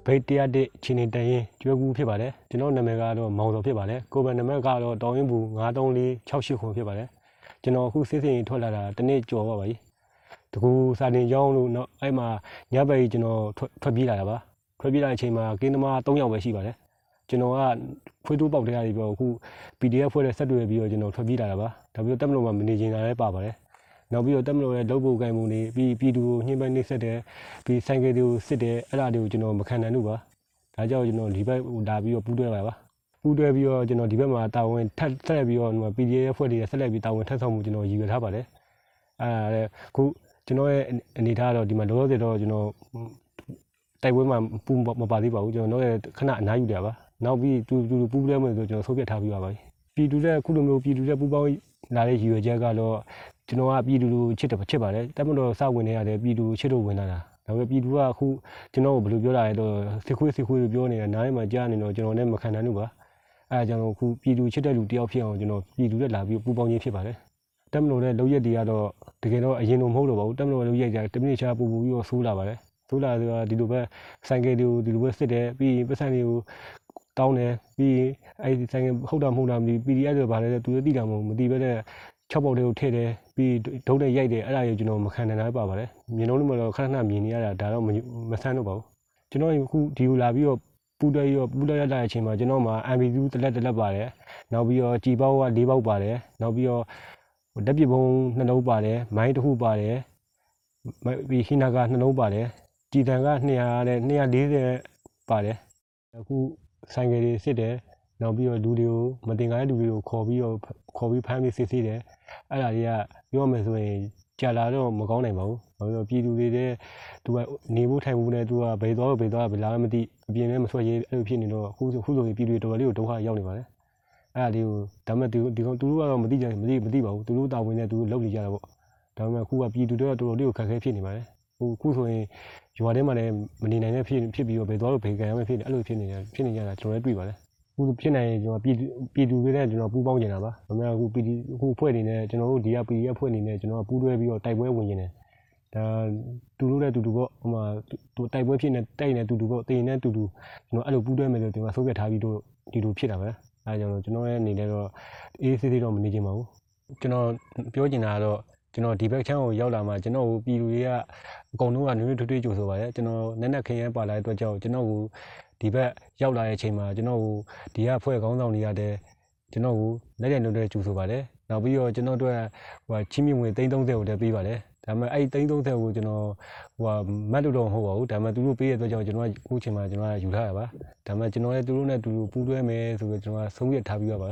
တ်101ချင်းနေတန်ရင်ကျွဲကူဖြစ်ပါတယ်ကျွန်တော်နာမည်ကတော့မောင်စောဖြစ်ပါတယ်ကိုယ်ပိုင်နာမည်ကတော့တောင်ရင်ဘူး93468ခုဖြစ်ပါတယ်ကျွန်တော်အခုစစ်စင်ထွက်လာတာတစ်နေ့ကြော်ပါပါပြီတကူစာတင်ရောင်းလို့เนาะအဲ့မှာညဘက်ကြီးကျွန်တော်ထွက်ထွက်ပြေးလာတာပါထွက်ပြေးလာတဲ့အချိန်မှာကင်းသမား3ယောက်ပဲရှိပါတယ်ကျွန်တော်ကဖွေးတိုးပေါက်တရားပြီးတော့အခု PDF ဖွဲ့တဲ့ဆက်တွေ့ပြီးတော့ကျွန်တော်ထွက်ပြေးလာတာပါဒါပြီးတော့တက်မလို့မှမနေချင်တာလည်းပါပါတယ် နောက်ပြီးတော့တက်မလို့ရဲ့လုပ်ဖို့ကိုင်မှုနေပြီးပြည်သူကိုညှိပိုင်းနှိပ်စက်တယ်ပြီးဆိုင်ကယ်တွေကိုစစ်တယ်အဲ့ဒါတွေကိုကျွန်တော်မခံနိုင်လို့ပါဒါကြောင့်ကျွန်တော်ဒီဘက်လာပြီးတော့ပူးတွဲပါပါပူးတွဲပြီးတော့ကျွန်တော်ဒီဘက်မှာတာဝန်ထပ်ဆက်လက်ပြီးတော့ PDF ဖွဲ့တွေဆက်လက်ပြီးတာဝန်ထပ်ဆောင်မှုကျွန်တော်ရည်ရွယ်ထားပါတယ်အဲ့ဒါလည်းအခုကျွန်တော်ရဲ့အနေထားကတော့ဒီမှာလောလောဆယ်တော့ကျွန်တော်တိုက်ပွဲမှာပူမပါသေးပါဘူးကျွန်တော်လည်းခဏအနားယူတယ်ပါနောက်ပြီးတူတူပူးလဲမယ်ဆိုကျွန်တော်ဆုံးဖြတ်ထားပြီးပါပါပြည်သူတဲ့ခုလိုမျိုးပြည်သူတဲ့ပူပေါင်းလာတဲ့ရည်ရွယ်ချက်ကတော့ ကျွန်တော်ကပြည်သူလူချစ်တယ်ချစ်ပါတယ်တက်မတော်စဝင်နေရတယ်ပြည်သူချစ်လို့ဝင်လာတာဒါပေမဲ့ပြည်သူကအခုကျွန်တော်ကိုဘယ်လိုပြောတာလဲတော့စစ်ခွေးစစ်ခွေးလို့ပြောနေတာနားထဲမှာကြားနေတော့ကျွန်တော်လည်းမခံနိုင်ဘူးပါအဲအကြောင်းအခုပြည်သူချစ်တဲ့လူတယောက်ဖြစ်အောင်ကျွန်တော်ပြည်သူနဲ့လာပြီးပူပေါင်းခြင်းဖြစ်ပါတယ်တက်မလို့တဲ့လောက်ရက်တွေကတော့တကယ်တော့အရင်လိုမဟုတ်တော့ပါဘူးတက်မလို့လောက်ရက်ကြတမိနစ်ချာပူပူပြီးတော့ဆိုးလာပါတယ်ဆိုးလာဆိုတော့ဒီလိုပဲဆိုင်ကယ်တွေကိုဒီလိုပဲစစ်တယ်ပြီးရင်ပတ်စံတွေကိုတောင်းတယ်ပြီးရင်အဲဒီဆိုင်ကယ်ဟုတ်တာမဟုတ်တာမသိ PDF ဆိုပါလေသူလည်းသိတာမဟုတ်မသိပဲတဲ့ 6ပေါက်တွေကိုထည့်တယ်ပြီးဒုတ်နဲ့ရိုက်တယ်အဲ့ဒါကြီးကျွန်တော်မခံနိုင်တာပါပါတယ်မြင်လုံးလို့မလို့ခဏခဏမြင်နေရတာဒါတော့မဆန်းတော့ပါဘူးကျွန်တော်အခုဒီကိုလာပြီးတော့ပူတယ်ရောပူတယ်ရတဲ့အချိန်မှာကျွန်တော်မှာ MB2 တလက်တလက်ပါတယ်နောက်ပြီးတော့ជីပေါက်က၄ပေါက်ပါတယ်နောက်ပြီးတော့တက်ပြပုံနှလုံးပါတယ်မိုင်းတစ်ခုပါတယ်ပြီးဟိနာကနှလုံးပါတယ်ကြည်တန်က200နဲ့240ပါတယ်အခုဆိုင်ကယ်တွေစစ်တယ် နောက်ပြီးတော့လူတွေကိုမတင်ကားတဲ့လူတွေကိုခေါ်ပြီးတော့ခေါ်ပြီးဖမ်းပြီးစစ်ဆေးတယ်အဲ့ဒါတွေကပြောမယ်ဆိုရင်ကြာလာတော့မကောင်းနိုင်ပါဘူးဘာလို့လဲပြည်သူတွေတဲ့သူကနေဖို့ထိုင်ဖို့နဲ့သူကဘယ်သွားဘယ်သွားဘယ်လာမသိအပြင်ထဲမဆွဲရေးအဲ့လိုဖြစ်နေတော့အခုအခုဆိုရင်ပြည်သူတွေတော်တော်လေးကိုဒုက္ခရောက်နေပါတယ်အဲ့ဒါလေးကိုဒါပေမဲ့ဒီဒီကောင်သူတို့ကတော့မသိကြမသိမသိပါဘူးသူတို့တာဝန်နဲ့သူတို့လုပ်နေကြတာပေါ့ဒါပေမဲ့အခုကပြည်သူတွေကတော်တော်လေးကိုခက်ခဲဖြစ်နေပါတယ်ဟိုအခုဆိုရင်ရွာထဲမှာလည်းမနေနိုင်တဲ့ဖြစ်ဖြစ်ပြီးတော့ဘယ်သွားလို့ဘယ်ကံရမယ်ဖြစ်နေအဲ့လိုဖြစ်နေကြဖြစ်နေကြတာကျွန်တော်လည်းတွေ့ပါတယ်အ ခုဖြစ်နေရင်ကျွန်တော်ပြည်သူပြည်သူတွေနဲ့ကျွန်တော်ပူးပေါင်းနေတာပါဒါပေမဲ့အခုပြည်အခုဖွဲ့နေနဲ့ကျွန်တော်တို့ဒီက PDF ဖွဲ့နေနဲ့ကျွန်တော်ပူးတွဲပြီးတော့တိုက်ပွဲဝင်နေတယ်ဒါတူလို့တဲ့တူတူပေါ့ဟိုမှာသူတိုက်ပွဲဖြစ်နေတိုက်နေတူတူပေါ့တင်နေတူတူကျွန်တော်အဲ့လိုပူးတွဲမယ်လို့ဒီမှာဆုံးဖြတ်ထားပြီးတော့ဒီလိုဖြစ်တာပဲအဲကြောင့်ကျွန်တော်ရဲ့အနေနဲ့တော့အေးဆေးဆေးတော့မနေချင်ပါဘူးကျွန်တော်ပြောချင်တာကတော့ကျွန်တော်ဒီဘက်ချမ်းကိုရောက်လာမှကျွန်တော်ကိုပြည်သူတွေကအကုန်လုံးကနွေးနွေးထွေးထွေးကြိုဆိုပါတယ်ကျွန်တော်နက်နက်ခရင်ပါလာတဲ့အတွက်ကြောင့်ကျွန်တော်ကို ဒီဘက်ရောက်လာတဲ့အချိန်မှာကျွန်တော်ကိုဒီကဖွဲ့ခေါင်းဆောင်တွေရတဲ့ကျွန်တော်ကိုလက်ရည်နှုတ်တဲ့ကြိုဆိုပါတယ်နောက်ပြီးတော့ကျွန်တော်တို့ဟိုချင်းမြင့်ဝင်330ကိုလည်းပေးပါတယ်ဒါပေမဲ့အဲ့330ကိုကျွန်တော်ဟိုမတ်လို့တော့မဟုတ်ပါဘူးဒါပေမဲ့သူတို့ပေးတဲ့အတွက်ကြောင့်ကျွန်တော်ကအခုချိန်မှာကျွန်တော်ကယူထားတာပါဒါပေမဲ့ကျွန်တော်လည်းသူတို့နဲ့တူတူပူးတွဲမယ်ဆိုပြီးကျွန်တော်ကဆုံးဖြတ်ထားပြီးပါပါ